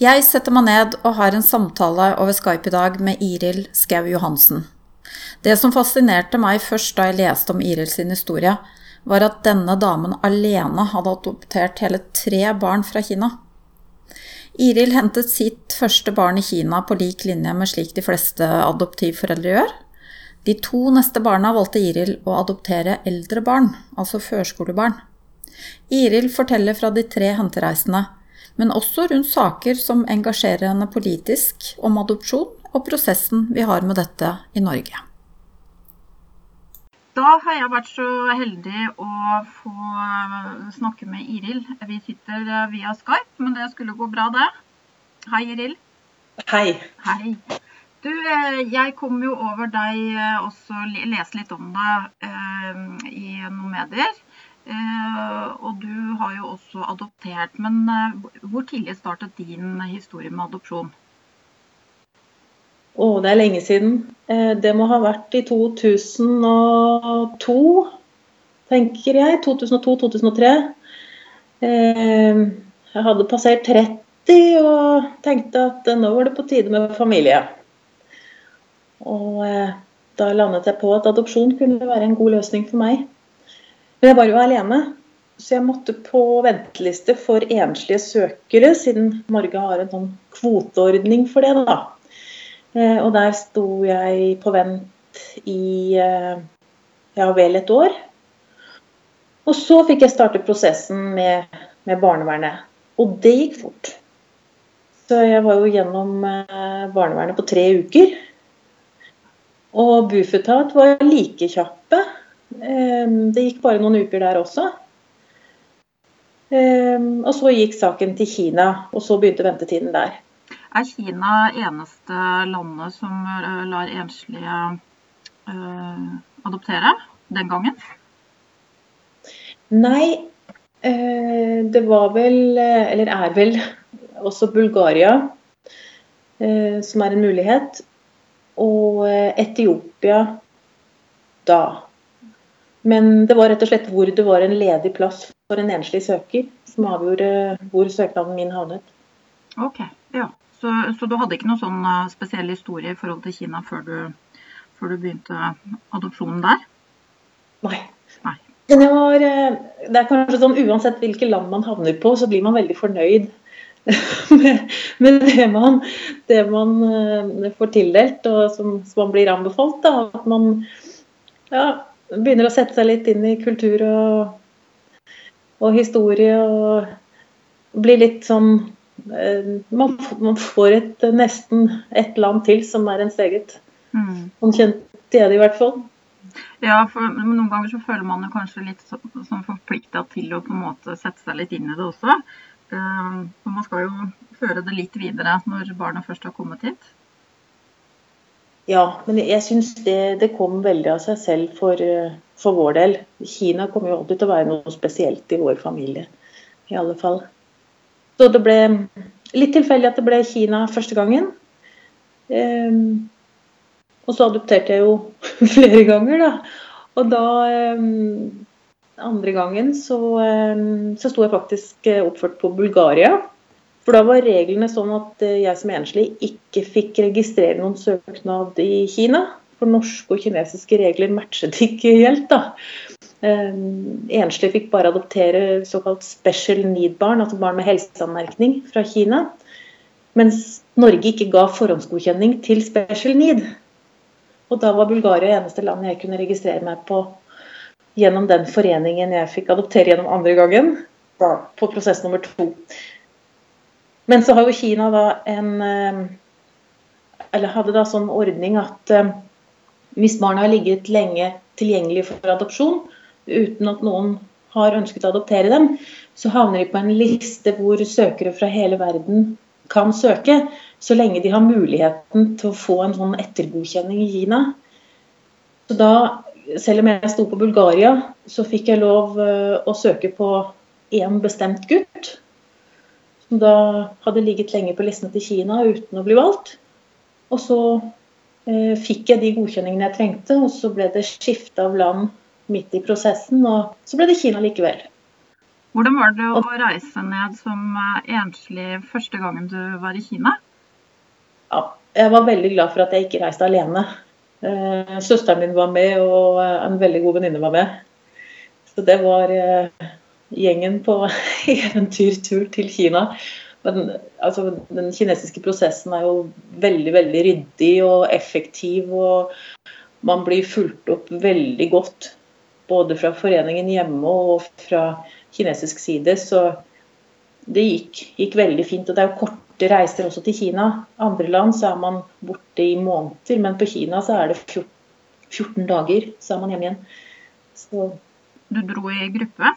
Jeg setter meg ned og har en samtale over Skype i dag med Iril Skau Johansen. Det som fascinerte meg først da jeg leste om Iril sin historie, var at denne damen alene hadde adoptert hele tre barn fra Kina. Iril hentet sitt første barn i Kina på lik linje med slik de fleste adoptivforeldre gjør. De to neste barna valgte Iril å adoptere eldre barn, altså førskolebarn. Iril forteller fra de tre hentereisene, men også rundt saker som engasjerer henne politisk, om adopsjon og prosessen vi har med dette i Norge. Da har jeg vært så heldig å få snakke med Iril. Vi sitter via Skype, men det skulle gå bra, det. Hei, Iril. Hei. Hei. Du, eh, jeg kom jo over deg eh, også lese litt om deg eh, i noen medier. Eh, og du har jo også adoptert. Men eh, hvor tidlig startet din historie med adopsjon? Å, det er lenge siden. Eh, det må ha vært i 2002, tenker jeg. 2002-2003. Eh, jeg hadde passert 30 og tenkte at nå var det på tide med familie. Og da landet jeg på at adopsjon kunne være en god løsning for meg. Men jeg var jo alene, så jeg måtte på venteliste for enslige søkere, siden Norge har en sånn kvoteordning for det. da. Eh, og der sto jeg på vent i eh, ja vel et år. Og så fikk jeg starte prosessen med, med barnevernet. Og det gikk fort. Så jeg var jo gjennom eh, barnevernet på tre uker. Og Bufetat var like kjappe. Det gikk bare noen uker der også. Og så gikk saken til Kina, og så begynte ventetiden der. Er Kina eneste landet som eh, lar enslige uh, adoptere den gangen? Nei, uh, det var vel, eller er vel, også Bulgaria uh, som er en mulighet. Og Etiopia da. Men det var rett og slett hvor det var en ledig plass for en enslig søker, som avgjorde hvor søknaden min havnet. Ok, ja. Så, så, du hadde ikke noen sånn eh, spesiell historie i forhold til Kina før du, før du begynte adopsjonen der? Nei. Nei. Var, eh, det er kanskje sånn uansett hvilket land man havner på, så blir man veldig fornøyd med, med det, man, det, man, eh, får tildelt og som, som man blir anbefalt. Da. At man ja, begynner å sette seg litt inn i kultur og, og historie og blir litt sånn Eh, man, man, får et, nesten et land til som er ens eget. Mm. Man kjente det i hvert fall. Ja, for noen ganger så føler man kanskje litt så, sånn forplikta til å på en måte sette seg litt inn i det også. Uh, for man skal jo føre det litt videre når barna først har kommet hit. Ja, men jeg syns det, det, kom veldig av seg selv for, eh, for vår del. Kina kommer jo alltid til å være noe spesielt i vår familie. I alle fall. Så det ble litt tilfeldig at det ble Kina første gangen. Um, og så adopterte jeg jo flere ganger, da. Og da um, andre gangen så, um, så sto jeg faktisk eh, oppført på Bulgaria. For da var reglene sånn at eh, jeg som enslig ikke fikk registrere noen søknad i Kina. For norske og kinesiske regler matchet ikke helt, da. Eh, enslige fikk bare adoptere såkalt special need-barn, altså barn med helseanmerkning fra Kina. Mens Norge ikke ga forhåndsgodkjenning til special need. Og da var Bulgaria eneste land jeg kunne registrere meg på gjennom den foreningen jeg fikk adoptere gjennom andre gangen, på prosess nummer to. Men så har jo Kina da en eh, Eller hadde da sånn ordning at eh, hvis barnet har ligget lenge tilgjengelig for adopsjon, uten at noen har ønsket å adoptere dem, så havner de på en liste hvor søkere fra hele verden kan søke, så lenge de har muligheten til å få en sånn ettergodkjenning i Kina. Så da, selv om jeg sto på Bulgaria, så fikk jeg lov eh, å søke på én bestemt gutt. Som da hadde ligget lenge på listene til Kina uten å bli valgt. Og så eh, fikk jeg de godkjenningene jeg trengte, og så ble det skifte av land midt i prosessen, og så ble det Kina likevel. Hvordan var det å reise ned som eh, enslig første gangen du var i Kina? Ja, jeg var veldig glad for at jeg ikke reiste alene. Eh, søsteren min var med, og en veldig god venninne var med. Så det var eh, gjengen på eventyrtur til Kina. Men altså, den kinesiske prosessen er jo veldig, veldig ryddig og effektiv. Og man blir fulgt opp veldig godt. Både fra foreningen hjemme og fra kinesisk side. Så det gikk, gikk, veldig fint. Og det er jo korte reiser også til Kina. Andre land så er man borte i måneder, men på Kina så er det 14 dager, så er man hjemme igjen. Så. Du dro i gruppe?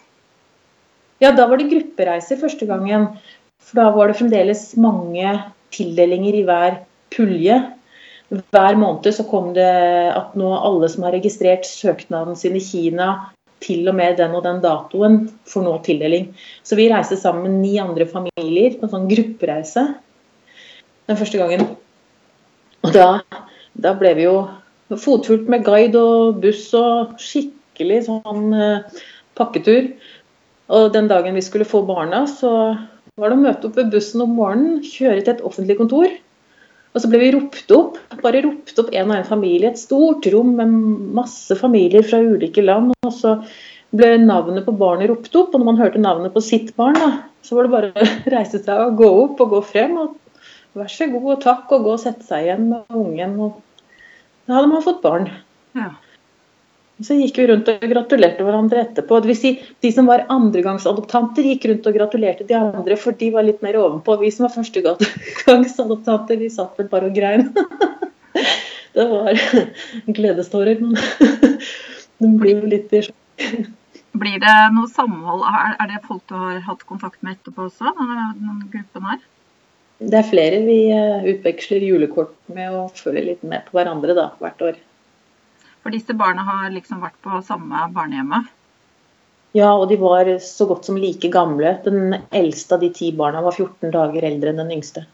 Ja, da var det gruppereiser første gangen. For da var det fremdeles mange tildelinger i hver pulje. Hver måned så kom det at nå alle som har registrert søknaden sin i Kina, til og med den og den datoen får nå tildeling. Så vi reiste sammen med ni andre familier på en sånn gruppereise den første gangen. Og da, da ble vi jo fotfulgt med guide og buss og skikkelig sånn uh, pakketur. Og den dagen vi skulle få barna, så var det å møte opp ved bussen om morgenen, kjøre til et offentlig kontor. Og så ble vi ropt opp, bare ropt opp en og en familie. Et stort rom med masse familier fra ulike land. Og så ble navnet på barnet ropt opp, og når man hørte navnet på sitt barn, da, så var det bare å reise seg og gå opp og gå frem. og Vær så god og takk, og gå og sette seg igjen med ungen. Og da hadde man fått barn. Ja. Så gikk vi rundt og gratulerte hverandre etterpå. Det vil si, de som var andregangsadoptanter, gikk rundt og gratulerte de andre, for de var litt mer ovenpå. Vi som var førstegangsadoptanter, vi satt vel bare og grein. Det var gledestårer, men det blir jo litt i sjokk. Blir det noe samhold? Er det folk du har hatt kontakt med etterpå også? denne gruppen her? Det er flere vi eh, utveksler julekort med og følger litt med på hverandre da, hvert år. For disse barna har liksom vært på samme barnehjemmet? Ja, og de var så godt som like gamle. Den eldste av de ti barna var 14 dager eldre enn den yngste.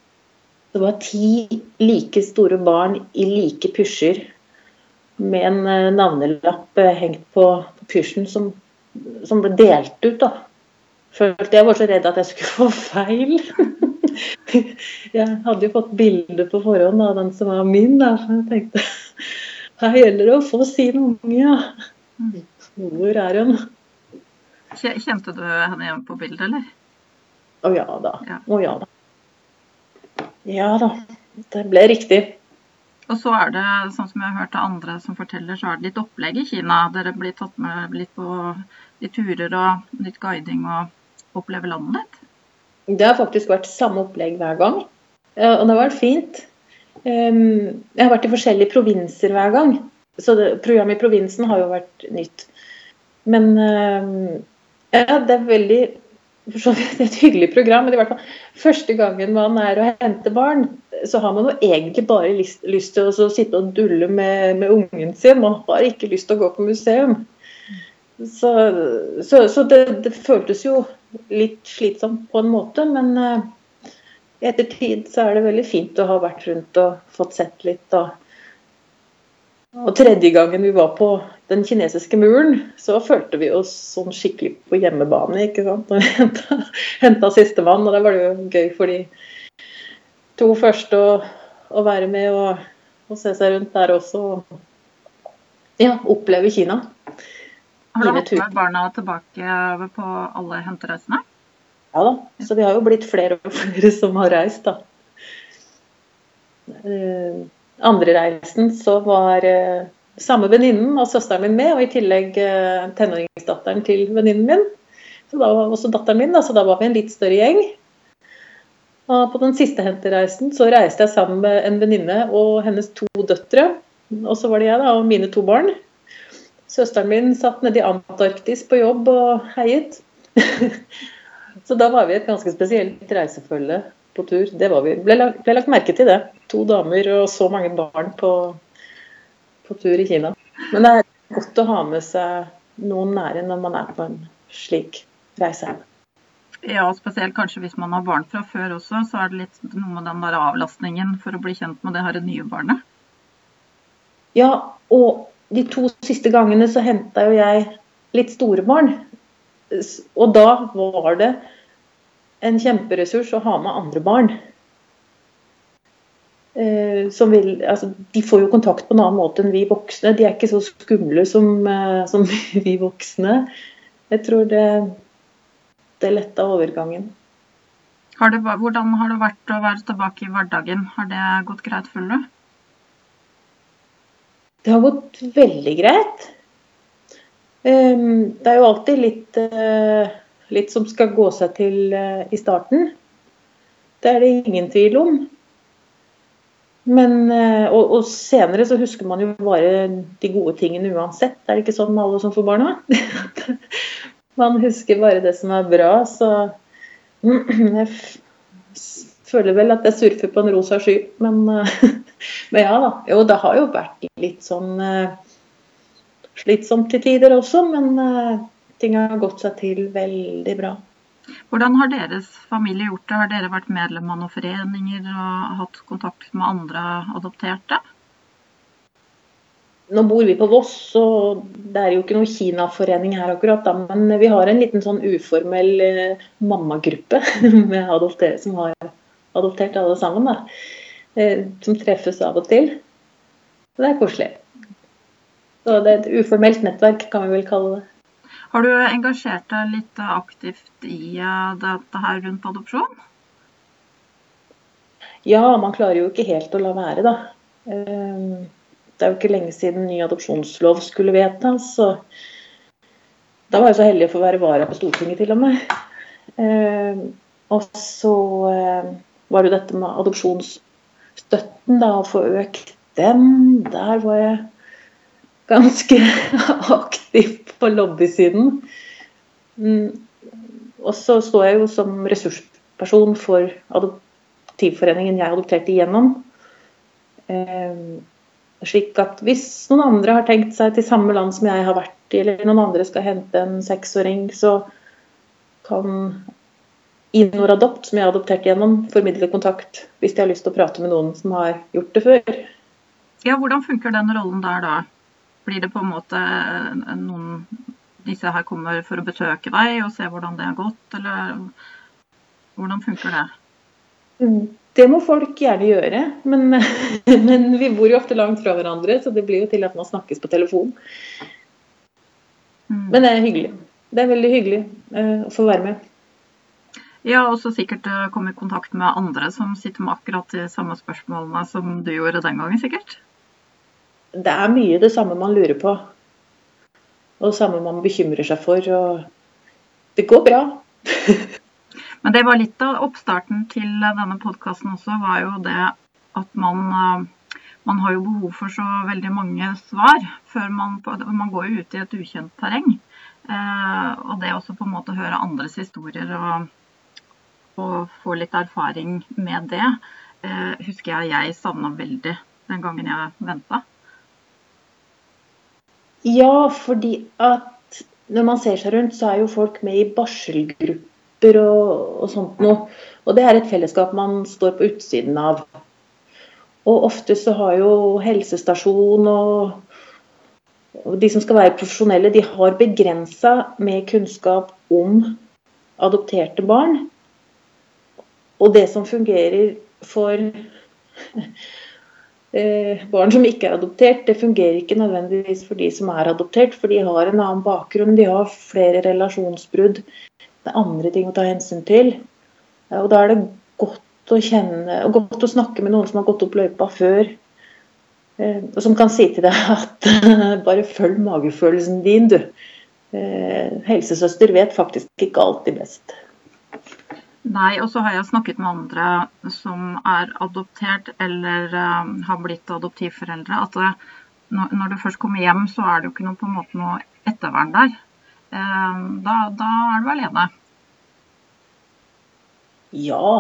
Det var ti like store barn i like pysjer med en eh, navnelapp eh, hengt på, på pysjen som, som, ble delt ut. da. Følte jeg var så redd at jeg skulle få feil. jeg hadde jo fått bilde på forhånd av den som var min, da, så jeg tenkte her gjelder det å få sin unge, ja. Hvor er hun? Kjente du henne igjen på bildet, eller? Å ja da. Å ja. ja da. Ja da. Det ble riktig. Og så er det, sånn som jeg har hørt av andre som forteller, så er det litt opplegg i Kina. Dere blir tatt med litt på litt turer og litt guiding og opplever landet litt? Det har faktisk vært samme opplegg hver gang. Og det har vært fint. Ehm, jeg har vært i forskjellige provinser hver gang. Så programmet i provinsen har jo vært nytt. Men ehm, ja, det er veldig for et hyggelig program. Men i hvert fall første gangen man er og henter barn, så har man jo egentlig bare lyst, lyst til å sitte og dulle med, med, ungen sin. Man har ikke lyst til å gå på museum. Så, så, så det, det, føltes jo litt slitsomt på en måte, men uh, i ettertid så er det veldig fint å ha vært rundt og fått sett litt. Og, og tredje gangen vi var på den kinesiske muren, så følte vi oss sånn skikkelig på hjemmebane. ikke sant? Når vi henta, sistemann. Og da var det jo gøy for de to første å, å være med og, og, se seg rundt der også. Og ja, oppleve Kina. Har du hatt med barna tilbake på alle hentereisene? Ja da. Så vi har jo blitt flere og flere som har reist, da. Uh, andre reisen så var uh, samme venninnen og søsteren min med, og i tillegg uh, tenåringsdatteren til venninnen min. Så da var også datteren min, da, så da var vi en litt større gjeng. Og på den siste hentereisen så reiste jeg sammen med en venninne og hennes to døtre. Og så var det jeg da, og mine to barn. Søsteren min satt nede i Antarktis på jobb og heiet. Så da var vi et ganske spesielt reisefølge på tur. Det var vi. Ble, lagt, ble lagt merke til det. To damer og så mange barn på, på tur i Kina. Men det er godt å ha med seg noen nære når man er på en slik reise. Ja, spesielt kanskje hvis man har barn fra før også, så er det litt noe med den der avlastningen for å bli kjent med det her nye barnet. Ja, og de to siste gangene så henta jo jeg litt store barn. og da var det en kjemperessurs å ha med andre barn. Eh, vil, altså, de får jo kontakt på en annen måte enn vi voksne. De er ikke så skumle som, eh, som vi voksne. Jeg tror det, det letta overgangen. Har det, hvordan har det vært å være tilbake i hverdagen? Har det gått greit, føler du? Det har gått veldig greit. Ehm, det er jo alltid litt, eh, litt som skal gå seg til eh, i starten. Det er det ingen tvil om. Men, eh, og, og, senere så husker man jo bare de gode tingene uansett. Er det ikke sånn med alle som får barn man husker bare det som er bra. Så jeg føler vel at jeg surfer på en rosa sky. Men Men ja da. Jo, det har jo vært litt sånn slitsomt til tider også, men ting har gått seg til veldig bra. Hvordan har deres familie gjort det? Har dere vært medlem av noen foreninger og hatt kontakt med andre adopterte? Nå bor vi på Voss, og det er jo ikke noen Kina-forening her akkurat. Da, men vi har en liten sånn uformell eh, mammagruppe som har adoptert alle sammen. Eh, som treffes av og til. Så det er koselig. Så det er et uformelt nettverk, kan vi vel kalle det. Har du engasjert deg litt aktivt i eh, dette her rundt adopsjon? Ja, man klarer jo ikke helt å la være, da. Eh, det er jo ikke lenge siden ny adopsjonslov skulle vedtas. da var jeg så heldig å få være vara på Stortinget, til og med. Og så var det dette med adopsjonsstøtten, da, å få økt den. Der var jeg ganske aktiv på lobbysiden. Mm. Og så står jeg jo som ressursperson for adoptivforeningen jeg adopterte igjennom. Eh, slik at hvis noen andre har tenkt seg til samme land som jeg har vært i, eller noen andre skal hente en seksåring, så kan Inoradopt, som jeg har adoptert gjennom, formidle kontakt hvis de har lyst til å prate med noen som har gjort det før. Ja, Hvordan funker den rollen der da? Blir det på en måte noen disse her kommer for å besøke deg og se hvordan det har gått, eller hvordan funker det? Det må folk gjerne gjøre, men, men, vi bor jo ofte langt fra hverandre, så det blir jo til at man snakkes på telefon. Mm. Men det er hyggelig. Det er veldig hyggelig uh, å få være med. Ja, og så sikkert eh, komme i kontakt med andre som sitter med akkurat de samme spørsmålene som du gjorde den gangen, sikkert? Det er mye det samme man lurer på. Og det samme man bekymrer seg for. Og det går bra. Men det var litt av oppstarten til denne podkasten også, var jo det at man, man har jo behov for så veldig mange svar før man, man går jo ut i et ukjent terreng. Eh, og det også på en måte høre andres historier og og få litt erfaring med det, eh, husker jeg jeg savna veldig den gangen jeg venta. Ja, fordi at når man ser seg rundt, så er jo folk med i barselgrupper og, og sånt noe. Og det er et fellesskap man står på utsiden av. Og ofte så har jo helsestasjon og, de som skal være profesjonelle, de har begrensa med kunnskap om adopterte barn. Og det som fungerer for barn som ikke er adoptert, det fungerer ikke nødvendigvis for de som er adoptert, for de har en annen bakgrunn. De har flere relasjonsbrudd. Det er andre ting å ta hensyn til. Og da er det godt å kjenne og godt å snakke med noen som har gått opp løypa før. Eh, og som kan si til deg at bare følg magefølelsen din, du. Eh, helsesøster vet faktisk ikke alltid best. Nei, og så har jeg snakket med andre som er adoptert eller uh, har blitt adoptivforeldre, at det, når, når, du først kommer hjem, så er det jo ikke noe, på en måte noe ettervern der. Uh, da, da, er du alene. Ja.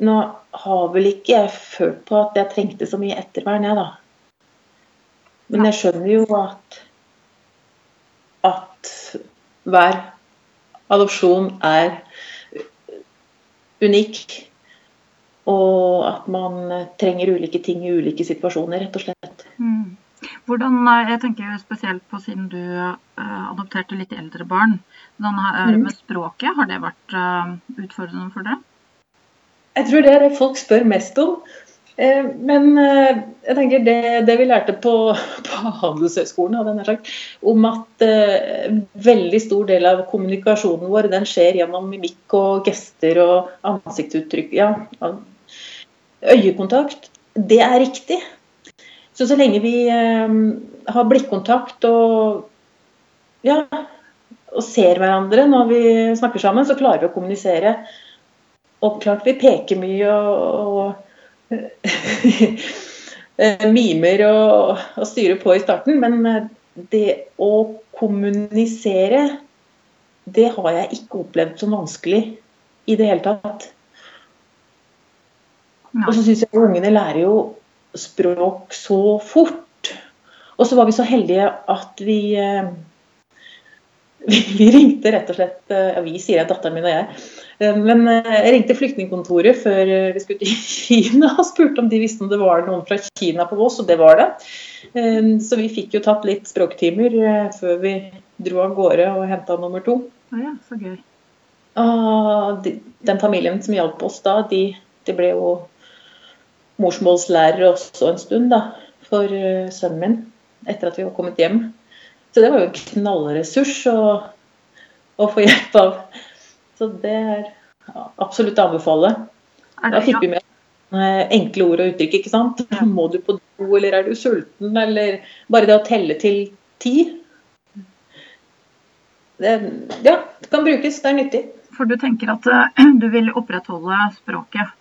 Nå har vel ikke jeg følt på at jeg trengte så mye ettervern, jeg, da. Men jeg skjønner jo at at hver adopsjon er unik. Og at man trenger ulike ting i ulike situasjoner, rett og slett. Mm. Hvordan, eh, jeg tenker spesielt på siden du uh, adopterte litt eldre barn. Hvordan er det med språket, har det vært uh, utfordrende for dere? Jeg tror det er det folk spør mest om. Eh, men eh, jeg tenker det, det vi lærte på, på Handelshøyskolen, om at eh, veldig stor del av kommunikasjonen vår den skjer gjennom mimikk og gester og ansiktsuttrykk. Ja, øyekontakt. Det er riktig. Så så lenge vi eh, har blikkontakt og, ja, og ser hverandre når vi snakker sammen, så klarer vi å kommunisere og klart vi peker mye og, og mimer og, og, styrer på i starten, men det å kommunisere, det har jeg ikke opplevd som vanskelig i det hele tatt. Og så syns jeg ungene lærer jo språk så fort. Og så var vi så heldige at vi eh, vi ringte rett og slett eh, ja, Vi sier jeg, datteren min og jeg. Eh, men eh, jeg ringte flyktningkontoret før vi skulle til Kina og spurte om de visste om det var noen fra Kina på Voss, og det var det. Så vi fikk jo tatt litt språktimer før vi dro av gårde og henta nummer to. Ja, så gøy. Og den familien som hjalp oss da, de, de ble jo morsmålslærere også en stund da, for sønnen min etter at vi var kommet hjem. Så det var jo en knallressurs å, å få hjelp av. Så det er absolutt å anbefale. Da fikk vi med eh, enkle ord og uttrykk. ikke sant? Må du på do, eller er du sulten? Eller bare det å telle til ti. Det, ja, det kan brukes. Det er nyttig. For du tenker at uh, du vil opprettholde språket?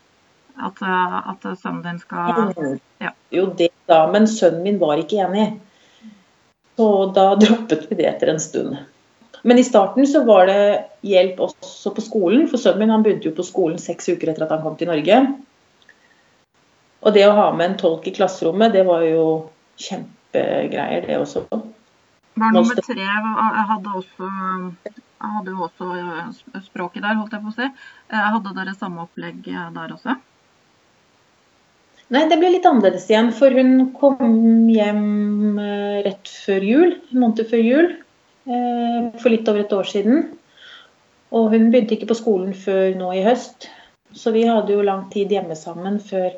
At, uh, at sønnen din skal ja. Jo, det da. Men sønnen min var ikke enig. Så da droppet vi det etter en stund. Men i starten så var det hjelp også på skolen, for sønnen min han begynte jo på skolen seks uker etter at han kom til Norge. Og det å ha med en tolk i klasserommet, det var jo kjempegreier, det også. Barn nummer tre hadde også, hadde også eh, språket der, holdt jeg på å si. Eh, hadde dere samme opplegg der også? Nei, det ble litt annerledes igjen. For hun kom hjem eh, rett før jul, en måned før jul. Eh, for litt over et år siden. Og hun begynte ikke på skolen før nå i høst. Så vi hadde jo lang tid hjemme sammen før,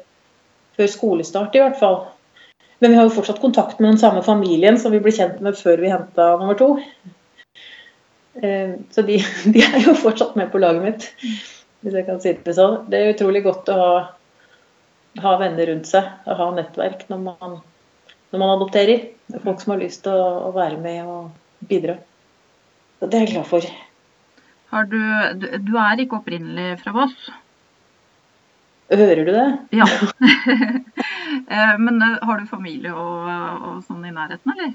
før skolestart, i hvert fall. Men vi har jo fortsatt kontakt med den samme familien som vi ble kjent med før vi henta nummer to. Eh, så de, de, er jo fortsatt med på laget mitt, hvis jeg kan si det sånn. Det er utrolig godt å ha ha venner rundt seg og ha nettverk når man, når man adopterer. Det er folk som har lyst til å, å, være med og bidra. Så det er jeg glad for. Du, du, du, er ikke opprinnelig fra Voss? Hører du det? Ja. Eh, men eh, har du familie og, og, sånn i nærheten, eller?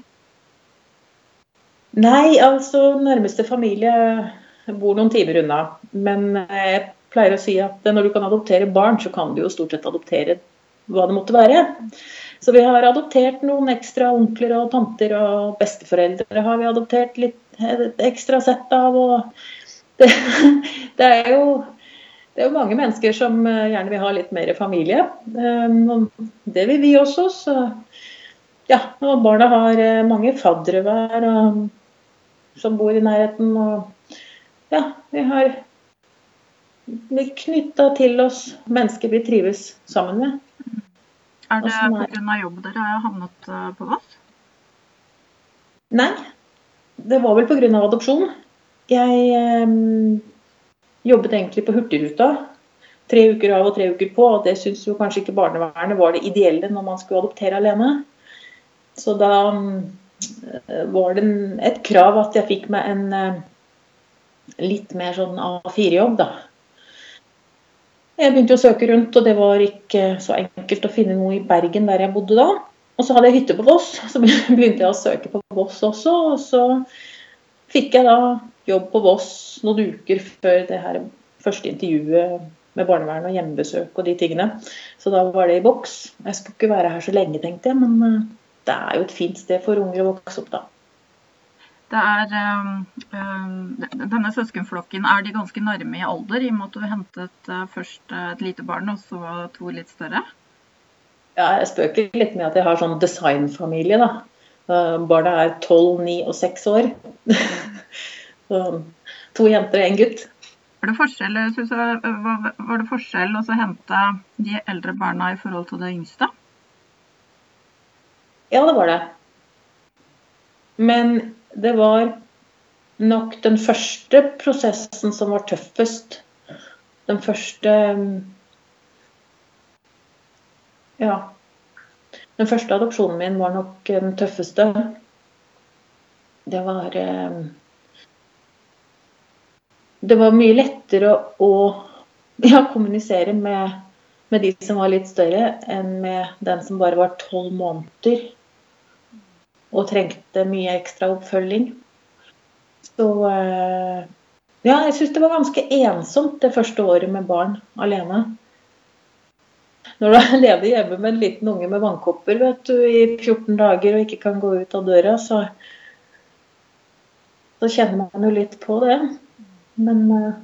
Nei, altså nærmeste familie bor noen timer unna. Men jeg pleier å si at når du kan adoptere barn, så kan du jo stort sett adoptere hva det måtte være. Så vi har adoptert noen ekstra onkler og tanter og besteforeldre har vi adoptert litt et ekstra sett av. og det, det, er jo, det er jo mange mennesker som eh, gjerne vil ha litt mer familie. Um, det vil vi også. Så ja, og barna har eh, mange faddere hver som bor i nærheten. Og ja, vi har blir knytta til oss mennesker vi trives sammen med. Er det pga. jobb dere har havnet eh, på Voss? Nei, det var vel pga. adopsjon. Jeg eh, jobbet egentlig på Hurtigruta. Tre uker av og tre uker på. og Det syns jo kanskje ikke barnevernet var det ideelle når man skulle adoptere alene. Så da eh, var det et krav at jeg fikk meg en eh, litt mer sånn A4-jobb, da. Jeg begynte å søke rundt, og det var ikke så enkelt å finne noe i Bergen der jeg bodde da. Og så hadde jeg hytte på Voss, så begynte jeg å søke på Voss også. Og så fikk jeg da jobb på Voss noen uker før det her første intervjuet med barnevern og hjemmebesøk og de tingene. Så da var det i boks. Jeg skulle ikke være her så lenge, tenkte jeg, men eh, det er jo et fint sted for unger å vokse opp da. Det er, um, denne søskenflokken, er de ganske nærme i alder, i og med at du hentet uh, først et lite barn og så to litt større? Ja, jeg spøker litt med at jeg har sånn designfamilie, da. Barna er 12, 9 og 6 år. Så, to jenter og en gutt. Var det forskjell, var det forskjell å hente de eldre barna i forhold til det yngste? Ja, det var det. Men det var nok den første prosessen som var tøffest. Den første Ja. Den første adopsjonen min var nok den tøffeste. Det var eh, Det var mye lettere å ja, kommunisere med, med, de som var litt større, enn med den som bare var tolv måneder og trengte mye ekstra oppfølging. Så eh, ja, jeg syns det var ganske ensomt det første året med barn alene. Når du er ledig hjemme med en liten unge med vannkopper vet du, i 14 dager og ikke kan gå ut av døra, så, så kjenner man jo litt på det. Men eh,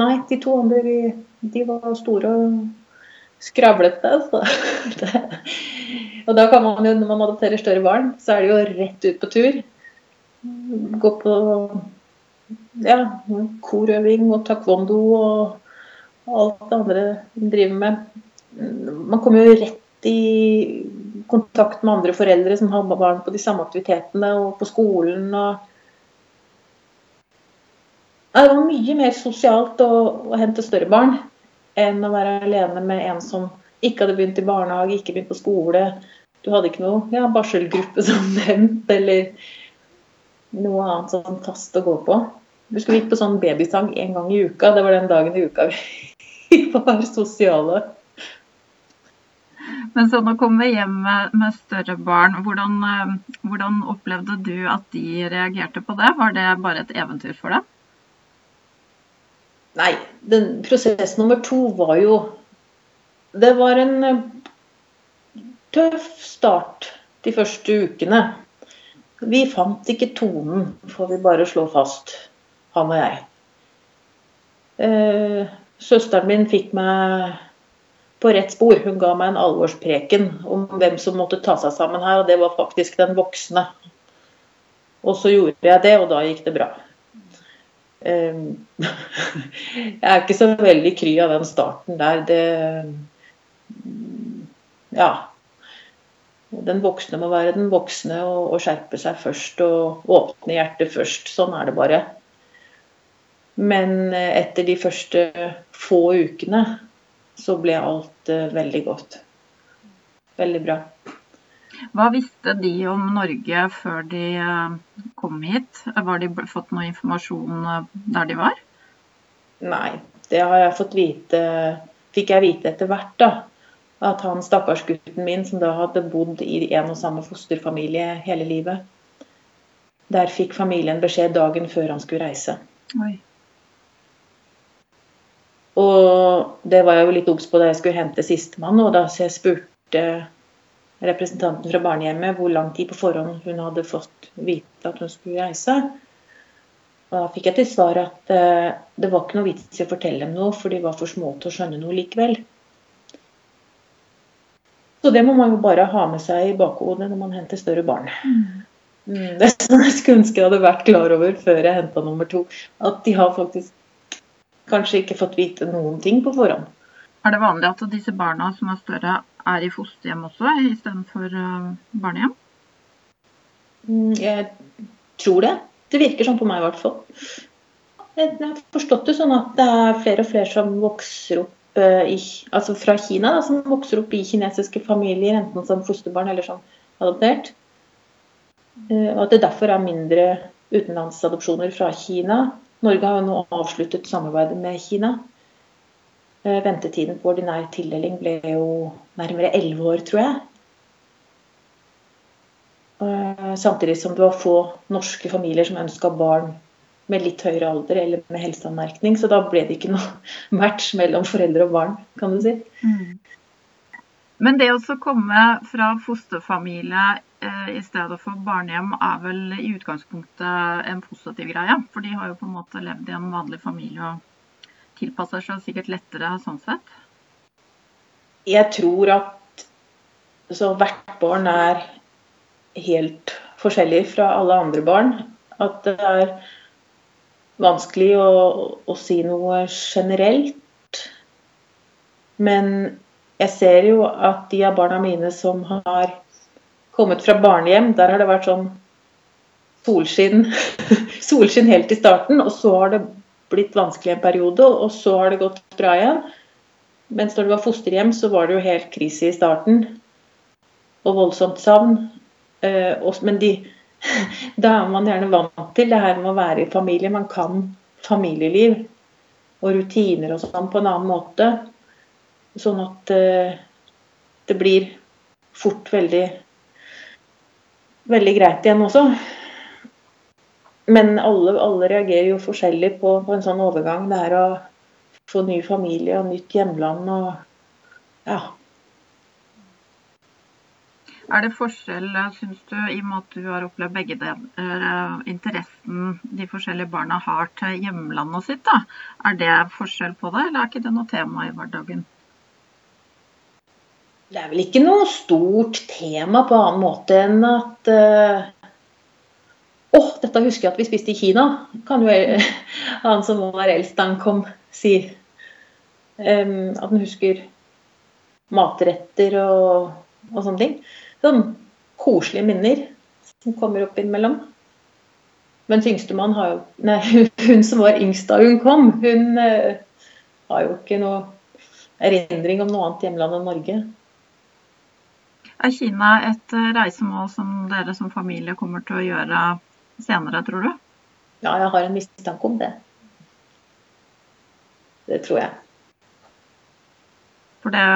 nei, de to andre de, var store og skravlete. Så det, og da kan man jo, når man adopterer større barn, så er det jo rett ut på tur. Gå på ja, korøving og taekwondo og alt det andre man driver med man kommer jo rett i kontakt med andre foreldre som har barn på de samme aktivitetene og på skolen. og det var mye mer sosialt å, å, hente større barn enn å være alene med en som ikke hadde begynt i barnehage, ikke begynt på skole. Du hadde ikke noe ja, barselgruppe som nevnt, eller noe annet sånn fast å gå på. Du skulle gikk på sånn babysang en gang i uka. Det var den dagen i uka vi var sosiale. Men så nå kommer vi hjem med, med større barn. Hvordan, eh, hvordan, opplevde du at de reagerte på det? Var det bare et eventyr for deg? Nei, den, prosess nummer to var jo Det var en eh, tøff start de første ukene. Vi fant ikke tonen, får vi bare slå fast, han og jeg. Eh, søsteren min fikk meg på rett spor. Hun ga meg en alvorspreken om hvem som måtte ta seg sammen her, og det var faktisk den voksne. Og så gjorde jeg det, og da gikk det bra. Ehm, jeg er ikke så veldig kry av den starten der. Det Ja. Den voksne må være den voksne og, og skjerpe seg først og åpne hjertet først. Sånn er det bare. Men eh, etter de første få ukene så ble alt uh, veldig godt. Veldig bra. Hva visste de om Norge før de uh, kom hit? Var de fått noe informasjon der de var? Nei, det har jeg fått vite Fikk jeg vite etter hvert, da. At han stakkars gutten min, som da hadde bodd i en og samme fosterfamilie hele livet, der fikk familien beskjed dagen før han skulle reise. Oi. Og det var jeg jo litt obs på da jeg skulle hente sistemann. Og da så jeg spurte representanten fra barnehjemmet hvor lang tid på forhånd hun hadde fått vite at hun skulle reise. Og da fikk jeg til svar at uh, det var ikke noe vits i å fortelle dem noe, for de var for små til å skjønne noe likevel. Så det må man jo bare ha med seg i bakhodet når man henter større barn. Mm. mm det er sånn jeg skulle ønske jeg hadde vært klar over før jeg henta nummer to. At de har faktisk kanskje ikke fått vite noen ting på forhånd. Er det vanlig at disse barna som er større, er i fosterhjem også, istedenfor uh, barnehjem? Mm, jeg tror det. Det virker sånn på meg i hvert fall. Jeg har forstått det sånn at det er flere og flere som vokser opp i, altså fra Kina, da, som vokser opp i kinesiske familier, enten som fosterbarn eller som adoptert. Uh, og at det derfor er mindre utenlandsadopsjoner fra Kina Norge har jo nå avsluttet samarbeidet med Kina. Eh, ventetiden på ordinær tildeling ble jo nærmere elleve år, tror jeg. Eh, samtidig som det var få norske familier som ønska barn med litt høyere alder eller med helseanmerkning. Så da ble det ikke noe match mellom foreldre og barn, kan du si. Mm. Men det å komme fra fosterfamilie Eh, i stedet for barnehjem er vel i utgangspunktet en positiv greie. For de har jo på en måte levd i en vanlig familie og tilpasser seg sikkert lettere sånn sett. Jeg tror at så hvert barn er helt forskjellig fra alle andre barn. At det er vanskelig å, å si noe generelt. Men jeg ser jo at de av barna mine som har kommet fra barnehjem, der har det vært sånn solskinn, solskinn helt i starten, og så har det blitt vanskelig en periode, og så har det gått bra igjen. Mens når det var fosterhjem, så var det jo helt krise i starten. Og voldsomt savn. Eh, men de, da er man gjerne vant til det her med å være i familie. Man kan familieliv og rutiner og sånn på en annen måte. Sånn at eh, det blir fort veldig veldig greit igjen også. Men alle, alle reagerer jo forskjellig på, på, en sånn overgang. Det er å få ny familie og nytt hjemland og ja. Er det forskjell, syns du, i og med at du har opplevd begge deler, eh, interessen de forskjellige barna har til hjemlandet sitt? da? Er det forskjell på det, eller er ikke det noe tema i hverdagen? Det er vel ikke noe stort tema på annen måte enn at uh, oh, dette husker jeg at vi spiste i Kina, kan jo han som var eldst da han kom, si. Um, at han husker matretter og, og sånne ting. Sånn koselige minner som kommer opp innimellom. Men yngstemann har jo Nei, hun som var yngst da hun kom, hun uh, har jo ikke noe erindring om noe annet hjemland enn Norge. Er Kina et eh, reisemål som dere som familie kommer til å gjøre senere, tror du? Ja, jeg har en mistanke om det. Det tror jeg. For det,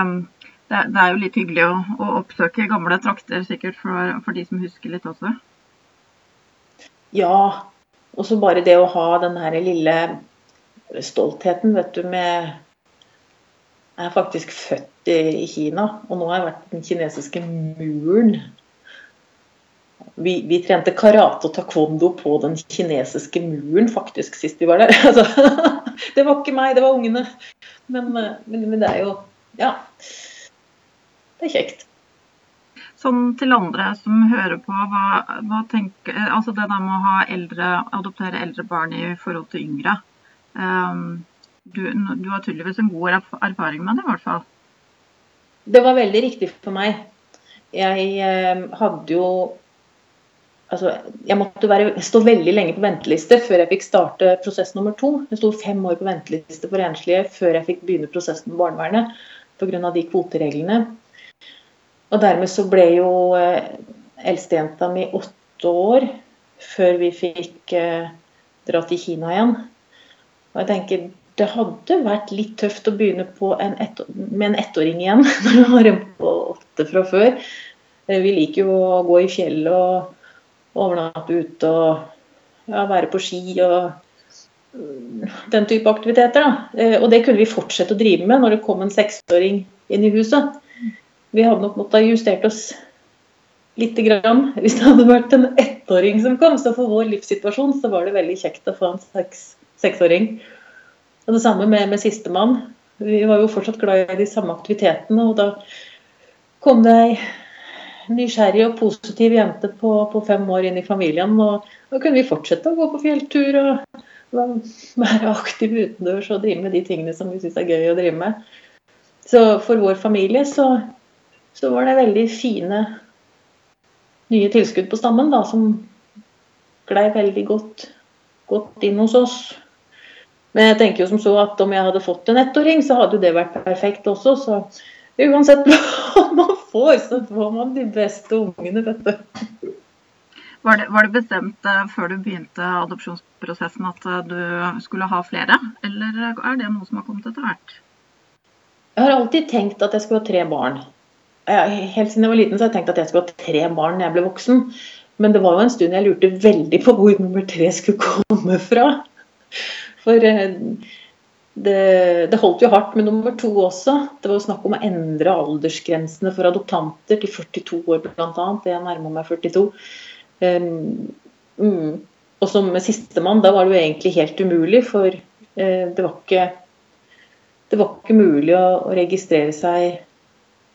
det, det er jo litt hyggelig å, å, oppsøke gamle trakter, sikkert for, for de som husker litt også? Ja. Og så bare det å ha den her lille stoltheten, vet du, med jeg er faktisk født i Kina, og nå har jeg vært den kinesiske muren. Vi, vi, trente karate og taekwondo på den kinesiske muren faktisk sist vi var der. Altså, det var ikke meg, det var ungene. Men, men, men, det er jo Ja. Det er kjekt. Sånn til andre som hører på, hva, hva tenker, altså det der med å eldre, adoptere eldre barn i forhold til yngre. Um, du, du har tydeligvis en god erfaring med det, i hvert fall. Det var veldig riktig for meg. Jeg eh, hadde jo Altså, jeg måtte være, stå veldig lenge på venteliste før jeg fikk starte prosess nummer to. Jeg sto fem år på venteliste for enslige før jeg fikk begynne prosessen med barnevernet pga. de kvotereglene. Og dermed så ble jo eh, eldstejenta mi åtte år før vi fikk eh, dra til Kina igjen. Og jeg tenker det hadde vært litt tøft å begynne en ett, med en ettåring igjen, når du har en på åtte fra før. Eh, vi liker jo å gå i fjellet og overnatte ute og ja, være på ski og mm, den type aktiviteter. Da. Og det kunne vi fortsette å drive med når det kom en seksåring inn i huset. Vi hadde nok måttet justert oss lite grann hvis det hadde vært en ettåring som kom. Så for vår livssituasjon så var det veldig kjekt å få en seks, seksåring. Og det samme med, med sistemann. Vi var jo fortsatt glad i de samme aktivitetene. Og da kom det ei nysgjerrig og positiv jente på, på, fem år inn i familien. Og da kunne vi fortsette å gå på fjelltur og være aktive utendørs og drive med de tingene som vi syns er gøy å drive med. Så for vår familie så, så var det veldig fine nye tilskudd på stammen da, som glei veldig godt, godt inn hos oss. Men jeg tenker jo som så at om jeg hadde fått en ettåring, så hadde jo det vært perfekt også. Så uansett hva man får, så får man de beste ungene, vet du. Var det, var det bestemt uh, før du begynte adopsjonsprosessen at uh, du skulle ha flere, eller er det noe som har kommet etter hvert? Jeg har alltid tenkt at jeg skulle ha tre barn. Helt siden jeg var liten så har jeg tenkt at jeg skulle ha tre barn når jeg ble voksen. Men det var jo en stund jeg lurte veldig på hvor nummer tre skulle komme fra. For eh, det, det, holdt jo hardt med nummer to også. Det var jo snakk om å endre aldersgrensene for adoptanter til 42 år bl.a. Jeg nærmer meg 42. Um, mm. Og som sistemann, da var det jo egentlig helt umulig, for uh, det var ikke det var ikke mulig å, å registrere seg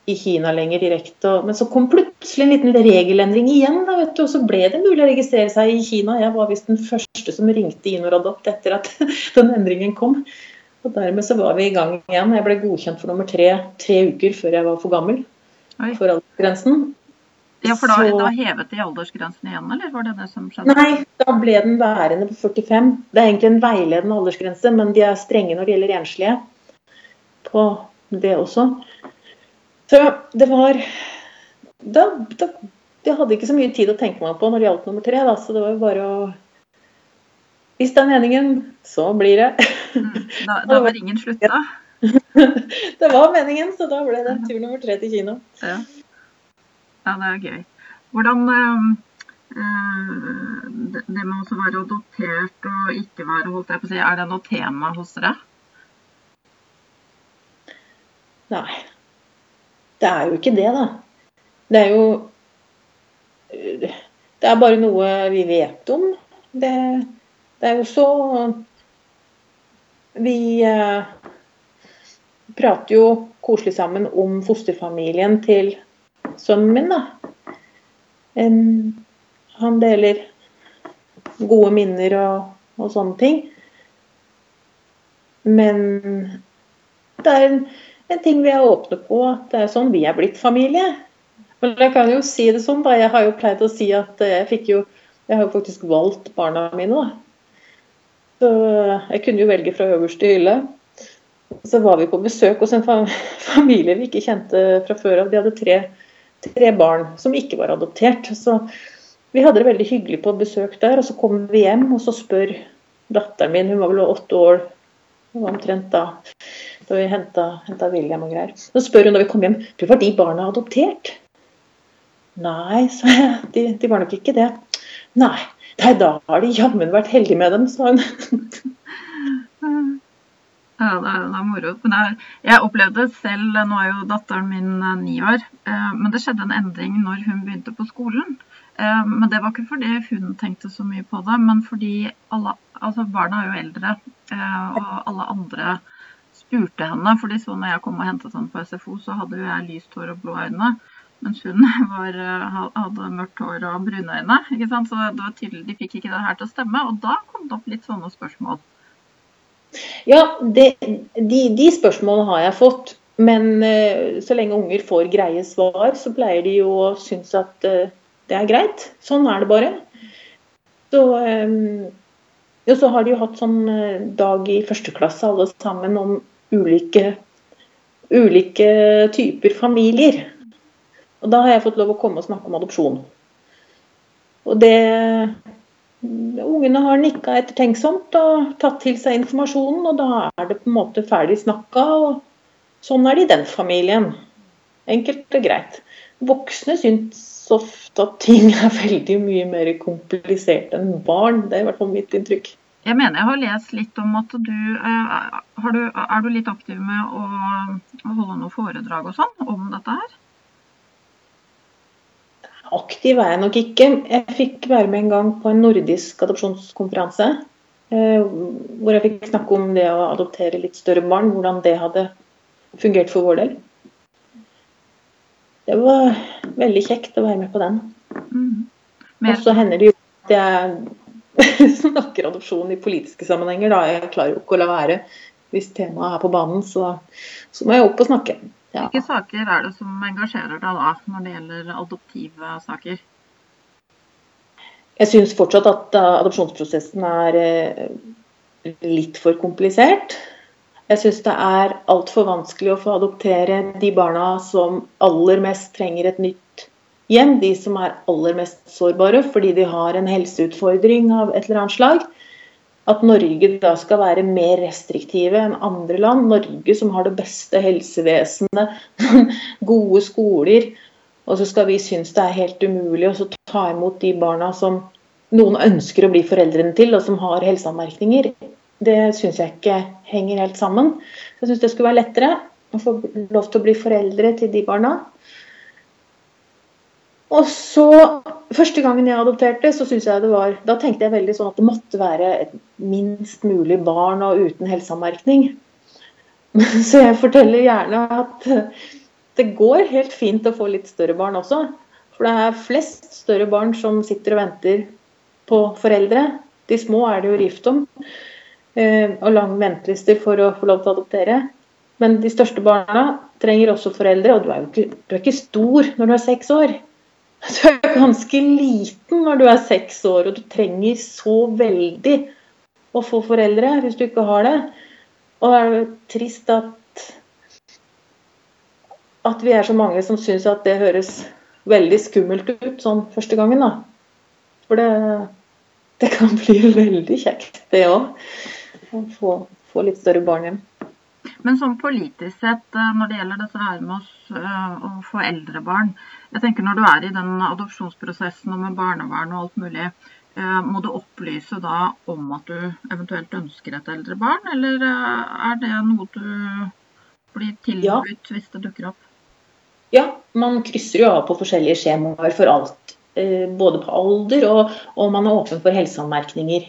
i Kina lenger direkte. Men så kom plutselig en liten regelendring igjen, da, vet du, og så ble det mulig å registrere seg i Kina. Jeg var visst den første som ringte inn og Adopt etter at den endringen kom. Og dermed så var vi i gang igjen. Jeg ble godkjent for nummer tre tre uker før jeg var for gammel Oi. for aldersgrensen. Ja, for da, så... da hevet de aldersgrensen igjen, eller var det det som skjedde? Nei, da ble den værende på 45. Det er egentlig en veiledende aldersgrense, men de er strenge når det gjelder enslige på det også. Så det var da, da, Jeg hadde ikke så mye tid å tenke meg på når det gjaldt nummer tre, da, så det var jo bare å Hvis det er meningen, så blir det. Mm, da, da var ringen slutta? det var meningen, så da ble det tur nummer tre til kino. Ja, ja det er gøy. Hvordan øh, det med å være adoptert og ikke være, holdt jeg på å si, er det noe tema hos dere? Nei, det er jo ikke det, da. Det er jo Det er bare noe vi vet om. Det, det er jo så Vi eh, prater jo koselig sammen om fosterfamilien til sønnen min, da. En, han deler gode minner og, og, sånne ting. Men det er en en ting vi er åpne på, at det er sånn vi er blitt familie. Men jeg kan jo si det sånn, da. Jeg har jo pleid å si at jeg fikk jo Jeg har jo faktisk valgt barna mine, da. Så jeg kunne jo velge fra øverste hylle. Så var vi på besøk hos en familie vi ikke kjente fra før av. De hadde tre, tre barn som ikke var adoptert. Så vi hadde det veldig hyggelig på besøk der. Og så kommer vi hjem, og så spør datteren min, hun var vel åtte år, omtrent da da vi henta William og greier. Så spør hun da vi kom hjem du var de barna adoptert. Nei, sa jeg. De, de, var nok ikke det. Nei, nei da har de jammen vært heldige med dem, sa hun. Ja, det er, det er moro. Men jeg, jeg, opplevde selv Nå er jo datteren min eh, ni år. Eh, men det skjedde en endring når hun begynte på skolen. Eh, men det var ikke fordi hun tenkte så mye på det, men fordi alle, altså barna er jo eldre. Og alle andre spurte henne, fordi så når jeg kom og hentet henne på SFO, så hadde jo jeg lyst hår og blå øyne. Mens hun var, eh, hadde mørkt hår og brune øyne. ikke sant? Så det var tydelig, de fikk ikke det her til å stemme. Og da kom det opp litt sånne spørsmål. Ja, det, de, de spørsmålene har jeg fått. Men uh, så lenge unger får greie svar, så pleier de jo å synes at uh, det er greit. Sånn er det bare. Så ja, så har de jo hatt sånn dag i første klasse alle sammen om ulike, ulike typer familier. Og da har jeg fått lov å komme og snakke om adopsjon. Og det Ungene har nikka ettertenksomt og tatt til seg informasjonen, og da er det på en måte ferdig snakka. Og sånn er det i den familien. Enkelt og greit. Voksne syns ofte at ting er veldig mye mer komplisert enn barn. Det er i hvert fall mitt inntrykk. Jeg mener jeg har lest litt om at du, eh, du Er du litt aktiv med å, å holde noen foredrag og sånn om dette her? Aktiv er jeg nok ikke. Jeg fikk være med en gang på en nordisk adopsjonskonferanse. Eh, hvor jeg fikk snakke om det å adoptere litt større barn, hvordan det hadde fungert for vår del. Det var veldig kjekt å være med på den. Mm. Og så hender det jo at jeg snakker adopsjon i politiske sammenhenger. Da. Jeg klarer jo ikke å la være. Hvis temaet er på banen, så, så må jeg opp og snakke. Ja. Hvilke saker er det som engasjerer deg da, når det gjelder adoptive saker? Jeg syns fortsatt at uh, adopsjonsprosessen er uh, litt for komplisert. Jeg syns det er altfor vanskelig å få adoptere de barna som aller mest trenger et nytt hjem, de som er aller mest sårbare fordi de har en helseutfordring av et eller annet slag. At Norge da skal være mer restriktive enn andre land. Norge som har det beste helsevesenet, gode skoler. Og så skal vi synes det er helt umulig å ta imot de barna som noen ønsker å bli foreldrene til, og som har helseanmerkninger. Det syns jeg ikke henger helt sammen. Jeg syns det skulle være lettere å få lov til å bli foreldre til de barna. Og så, Første gangen jeg adopterte, så synes jeg det var, da tenkte jeg veldig sånn at det måtte være et minst mulig barn og uten helseanmerkning. Så jeg forteller gjerne at det går helt fint å få litt større barn også. For det er flest større barn som sitter og venter på foreldre. De små er det jo rift om. Eh, og lang ventelister for å få lov til å adoptere. Men de største barna trenger også foreldre. Og du er jo ikke, du er ikke stor når du er seks år. Du er ganske liten når du er seks år, og du trenger så veldig å få foreldre hvis du ikke har det. Og det er jo trist at at vi er så mange som syns at det høres veldig skummelt ut sånn første gangen, da. For det, det kan bli veldig kjekt, det òg. Å få, få, litt større barn hjem. Men sånn politisk sett, eh, når det gjelder dette her med oss, uh, å få eldre barn Jeg tenker når du er i den adopsjonsprosessen og med barnevern og alt mulig, uh, må du opplyse da om at du eventuelt ønsker et eldre barn, eller uh, er det noe du blir tilbudt ja. hvis det dukker opp? Ja, man krysser jo av på forskjellige skjemaer for alt. Eh, både på alder og, og man er åpen for helseanmerkninger.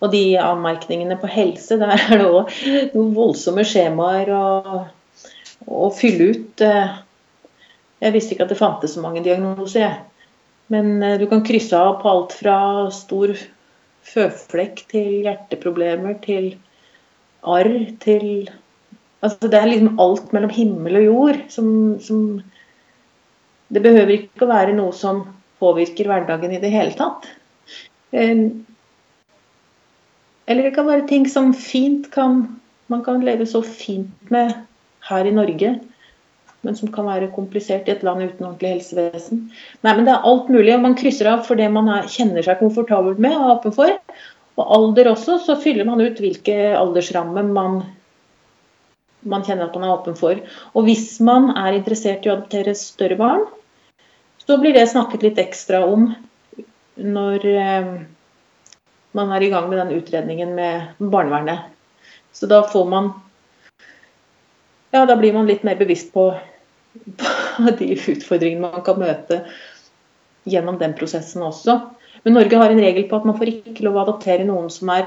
Og de anmerkningene på helse, der er det òg noen voldsomme skjemaer å, å, fylle ut. Eh, jeg visste ikke at det fantes så mange diagnoser, Men eh, du kan krysse av på alt fra stor føflekk til hjerteproblemer til arr til Altså, det er liksom alt mellom himmel og jord som, som Det behøver ikke å være noe som påvirker hverdagen i det hele tatt. Eller det kan være ting som fint kan Man kan leve så fint med her i Norge, men som kan være komplisert i et land uten ordentlig helsevesen. Nei, men Det er alt mulig, og man krysser av for det man er, kjenner seg komfortabel med og åpen for. Og alder også, så fyller man ut hvilke aldersramme man man kjenner at man er åpen for. Og hvis man er interessert i å adoptere større barn, så blir det snakket litt ekstra om når eh, man er i gang med den utredningen med barnevernet. Så da får man Ja, da blir man litt mer bevisst på, på de utfordringene man kan møte gjennom den prosessen også. Men Norge har en regel på at man får ikke lov å adoptere noen som er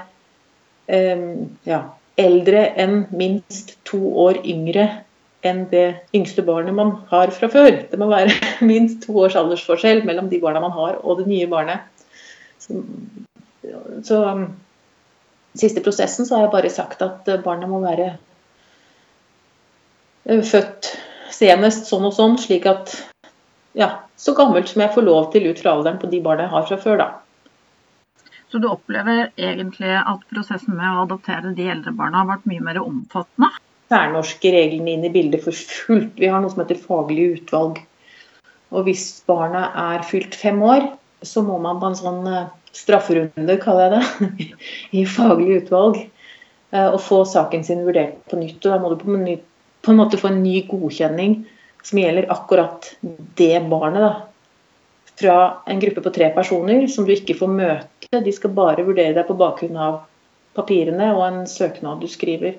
um, ja, eldre enn minst to år yngre enn det yngste barnet man har fra før. Det må være minst to års aldersforskjell mellom de barna man har og det nye barnet. Så, så siste prosessen så har jeg bare sagt at barna må være eh, født senest sånn og sånn, slik at ja, så gammelt som jeg får lov til ut fra alderen på de barna jeg har fra før, da. Så du opplever egentlig at prosessen med å adoptere de eldre barna har vært mye mer omfattende? Særnorske reglene inn i bildet for fullt. Vi har noe som heter faglig utvalg. Og hvis barna er fylt fem år, så må man på en sånn eh, strafferunde, kaller jeg det, i faglig utvalg. Eh, og få saken sin vurdert på nytt. Og da må du på en måte få en ny godkjenning som gjelder akkurat det barnet. da fra en gruppe på tre personer som du ikke får møte. De skal bare vurdere deg på bakgrunn av papirene og en søknad du skriver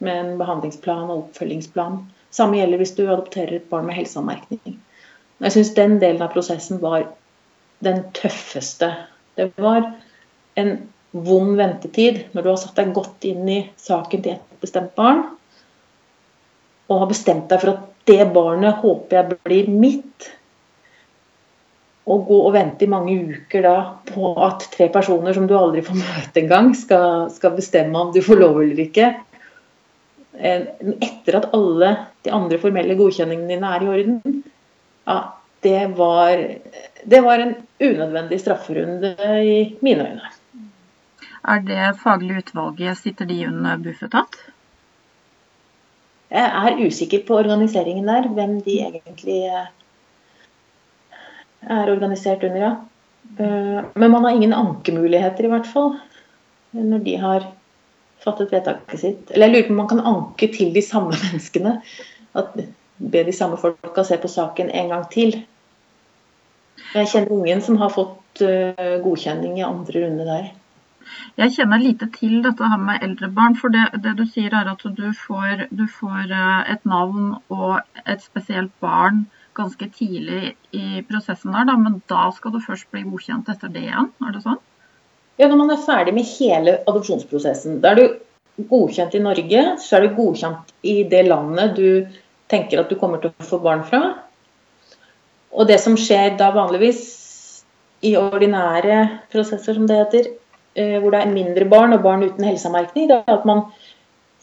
med en behandlingsplan og oppfølgingsplan. Samme gjelder hvis du adopterer et barn med helseanmerkning. Jeg syns den delen av prosessen var den tøffeste. Det var en vond ventetid når du har satt deg godt inn i saken til et bestemt barn, og har bestemt deg for at det barnet håper jeg blir mitt å gå og vente i mange uker da på at tre personer som du aldri får møte engang, skal, skal bestemme om du får lov eller ikke. Eh, etter at alle de andre formelle godkjenningene dine er i orden, ja, det var, det var en unødvendig strafferunde i mine øyne. Er det faglige utvalget, sitter de under Bufetat? Jeg er usikker på organiseringen der, hvem de egentlig er organisert under, ja. Eh, men man har ingen ankemuligheter, i hvert fall, når de har fattet vedtaket sitt. Eller jeg lurer på om man kan anke til de samme menneskene. At Be de samme folka se på saken en gang til. Jeg kjenner ingen som har fått eh, godkjenning i andre runde der. Jeg kjenner lite til dette her med eldre barn. For det, det du sier er at du får, du får, eh, et navn og et spesielt barn ganske tidlig i prosessen der, da, men da skal du først bli godkjent etter det igjen? Er det sånn? Ja, når man er ferdig med hele adopsjonsprosessen. Da er du godkjent i Norge, så er du godkjent i det landet du tenker at du kommer til å få barn fra. Og det som skjer da vanligvis i ordinære prosesser, som det heter, hvor det er mindre barn og barn uten helseanmerkning, det er at man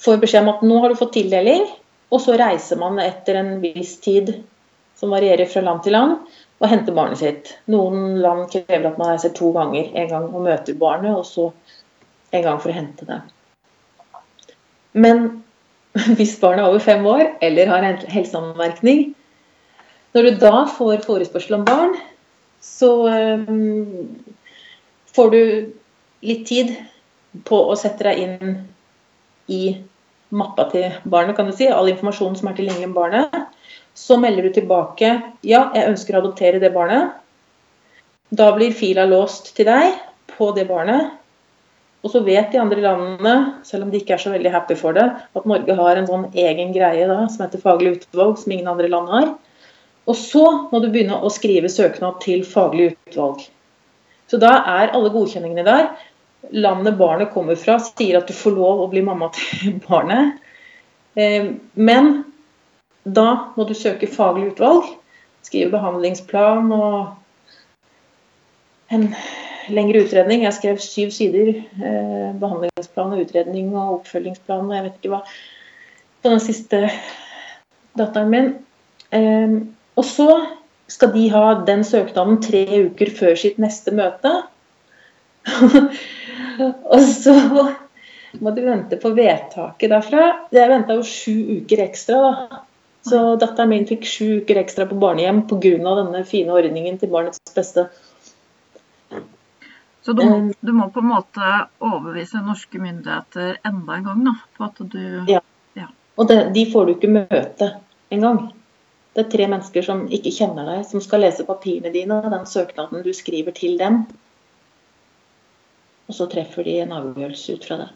får beskjed om at nå har du fått tildeling, og så reiser man etter en viss tid, som varierer fra land til land, og henter barnet sitt. Noen land krever at man reiser to ganger. En gang og møter barnet, og så en gang for å hente det. Men hvis barnet er over fem år eller har helseanmerkning Når du da får forespørsel om barn, så um, får du litt tid på å sette deg inn i mappa til barnet, kan du si. All informasjonen som er tilgjengelig om barnet. Så melder du tilbake ja, jeg ønsker å adoptere det barnet. Da blir fila låst til deg på det barnet. Og så vet de andre landene, selv om de ikke er så veldig happy for det, at Norge har en sånn egen greie da, som heter faglig utvalg, som ingen andre land har. Og så må du begynne å skrive søknad til faglig utvalg. Så da er alle godkjenningene der. Landet barnet kommer fra, sier at du får lov å bli mamma til barnet. Eh, men da må du søke faglig utvalg, skrive behandlingsplan og en lengre utredning. Jeg skrev syv sider. Eh, behandlingsplan og utredning og oppfølgingsplan og jeg vet ikke hva. På den siste datteren min. Eh, og så skal de ha den søknaden tre uker før sitt neste møte. og så må du vente på vedtaket derfra. Jeg venta jo sju uker ekstra, da. Så datteren min fikk sju uker ekstra på barnehjem pga. denne fine ordningen til barnets beste. Så du må, eh, du må, på en måte overbevise norske myndigheter enda en gang da, på at du Ja. ja. Og det, de får du ikke møte engang. Det er tre mennesker som ikke kjenner deg, som skal lese papirene dine og den søknaden du skriver til dem. Og så treffer de en avgjørelse ut fra det.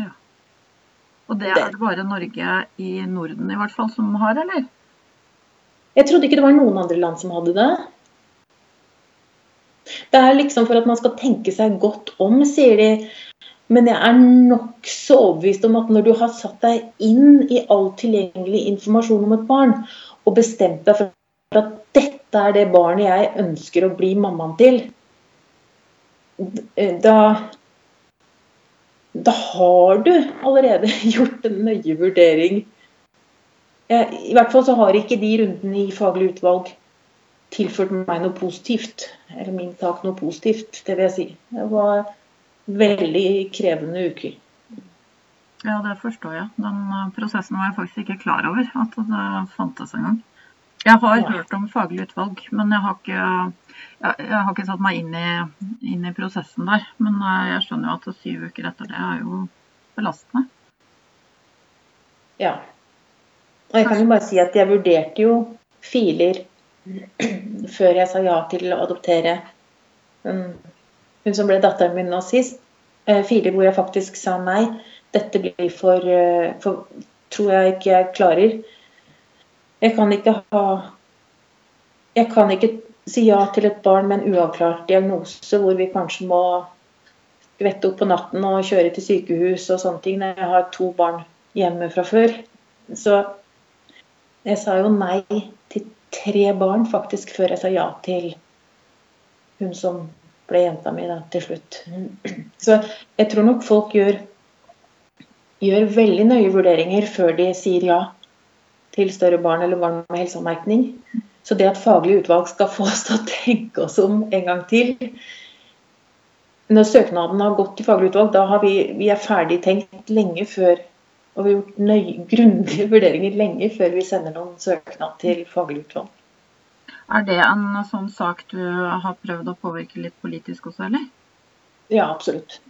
Ja. Og det er det bare Norge i Norden i hvert fall som har, eller? Jeg trodde ikke det var noen andre land som hadde det. Det er liksom for at man skal tenke seg godt om, sier de. Men jeg er nokså overbevist om at når du har satt deg inn i all tilgjengelig informasjon om et barn, og bestemt deg for at dette er det barnet jeg ønsker å bli mammaen til, da da har du allerede gjort en nøye vurdering. I hvert fall så har ikke de rundene i faglig utvalg tilført meg noe positivt. Eller min sak noe positivt, det vil jeg si. Det var veldig krevende uker. Ja, det forstår jeg. Den eh, prosessen var jeg faktisk ikke klar over at det fantes engang. Jeg har ja. hørt om faglig utvalg, men jeg har ikke, jeg, jeg har ikke satt meg inn i, inn i, prosessen der. Men eh, jeg skjønner jo at syv uker etter det er jo belastende. Ja. Og jeg kan jo bare si at jeg vurderte jo filer før jeg sa ja til å adoptere hun som ble datteren min nå sist. Filer hvor jeg faktisk sa nei. Dette blir for, eh, for Tror jeg ikke jeg klarer. Jeg kan ikke ha Jeg kan ikke si ja til et barn med en uavklart diagnose hvor vi kanskje må skvette opp på natten og kjøre til sykehus og sånne ting når jeg har to barn hjemme fra før. Så jeg sa jo nei til tre barn faktisk før jeg sa ja til hun som ble jenta mi da, til slutt. Så jeg tror nok folk gjør, gjør veldig nøye vurderinger før de sier ja til større barn eller barn med helseanmerkning. Så det at faglig utvalg skal få oss til å tenke oss om en gang til Når søknaden har gått til faglig utvalg, da har vi, vi er ferdig tenkt lenge før og vi har gjort nøye, grundige vurderinger lenge før vi sender noen søknad til faglig utvalg. Er det en sånn sak du har prøvd å påvirke litt politisk også, eller? Ja, absolutt.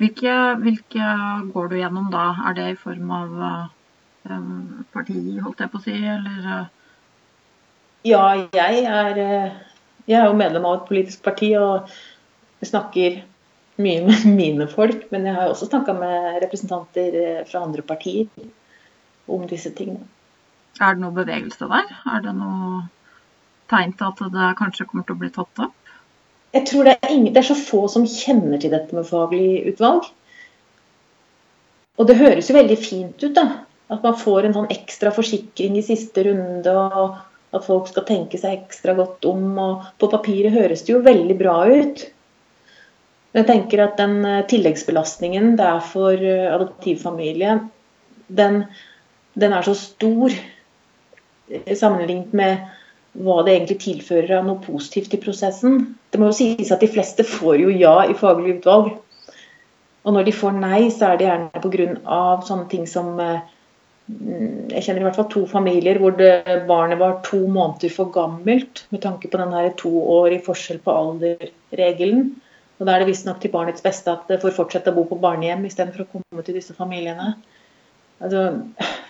Hvilke, hvilke går du gjennom da? Er det i form av um, parti, holdt jeg på å si, eller? Eh? Ja, jeg er, jeg er jo medlem av et politisk parti og snakker mye med mine folk, men jeg har også snakka med representanter eh, fra andre partier om disse tingene. Er det noe bevegelse der? Er det noe tegn til at det kanskje kommer til å bli tatt opp? Jeg tror det er, ingen, det er så få som kjenner til dette med faglig utvalg. Og det høres jo veldig fint ut, da. At man får en sånn ekstra forsikring i siste runde, og at folk skal tenke seg ekstra godt om. Og på papiret høres det jo veldig bra ut. Men jeg tenker at den eh, tilleggsbelastningen det er for eh, adoptivfamilie, den, den er så stor eh, sammenlignet med hva det egentlig tilfører av noe positivt i prosessen. Det må jo sies at de fleste får jo ja i faglig utvalg. Og når de får nei, så er det gjerne pga. sånne ting som Mm, jeg kjenner i hvert fall to familier hvor barnet var to måneder for gammelt med tanke på den toårig forskjell på alder-regelen. Og Da er det visstnok til barnets beste at det får fortsette å bo på barnehjem istedenfor å komme til disse familiene. Altså,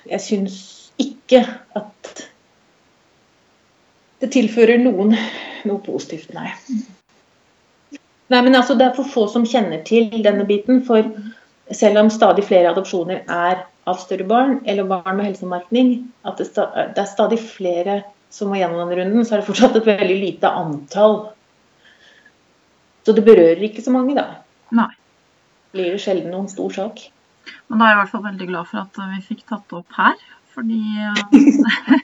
jeg syns ikke at det tilfører noen noe positivt, nei. Nei, men altså, Det er for få som kjenner til denne biten. For selv om stadig flere adopsjoner er av større barn eller barn med helsemerkning, at det, det, er stadig flere som må gjennom den runden, så er det fortsatt et veldig lite antall. Så det berører ikke så mange, da. Nei. Blir det sjelden noen stor sak. Men da er jeg i hvert fall veldig glad for at vi fikk tatt det opp her. Fordi eh,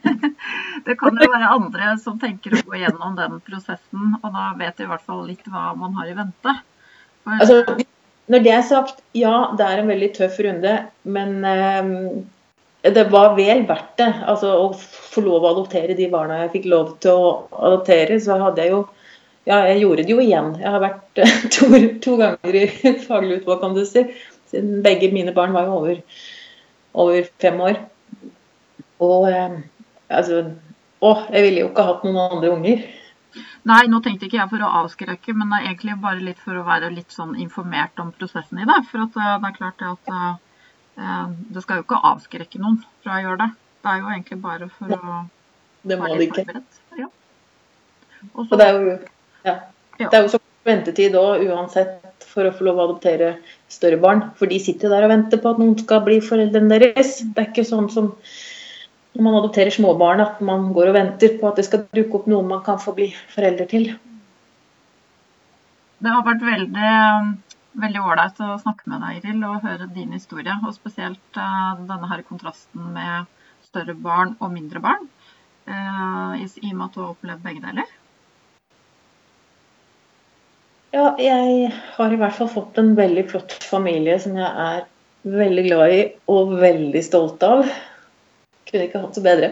det kan jo være andre som tenker å gå gjennom den prosessen, og da vet de i hvert fall litt hva man har i vente. For, altså, når det er sagt, ja, det er en veldig tøff runde, men eh, det var vel verdt det. Altså, å få lov å adoptere de barna jeg fikk lov til å adoptere, så hadde jeg jo Ja, jeg gjorde det jo igjen. Jeg har vært to, to ganger i faglig utvalg, kan du si. Begge mine barn var jo over, over fem år. Og eh, altså Å, jeg ville jo ikke hatt noen andre unger. Nei, nå tenkte ikke jeg for å avskrekke, men det er egentlig bare litt for å være litt sånn informert om prosessen i det. For at eh, det er klart at uh, det skal jo ikke avskrekke noen fra å gjøre det. Det er jo egentlig bare for å Det må det ikke. Ja. Også, Og det er jo, ja. Det er jo så ventetid òg, uansett, for å få lov å adoptere større barn. For de sitter der og venter på at noen skal bli foreldrene deres. Det er ikke sånn som når man adopterer småbarn, at man går og venter på at det skal dukke opp noen man kan få bli forelder til. Det har vært veldig veldig ålreit å snakke med deg, Iril, og høre din historie. Og spesielt uh, denne her kontrasten med større barn og mindre barn. Uh, I og med at du har opplevd begge deler. Ja, jeg har i hvert fall fått en veldig flott familie som jeg er veldig glad i og veldig stolt av. Kunne ikke hatt det bedre.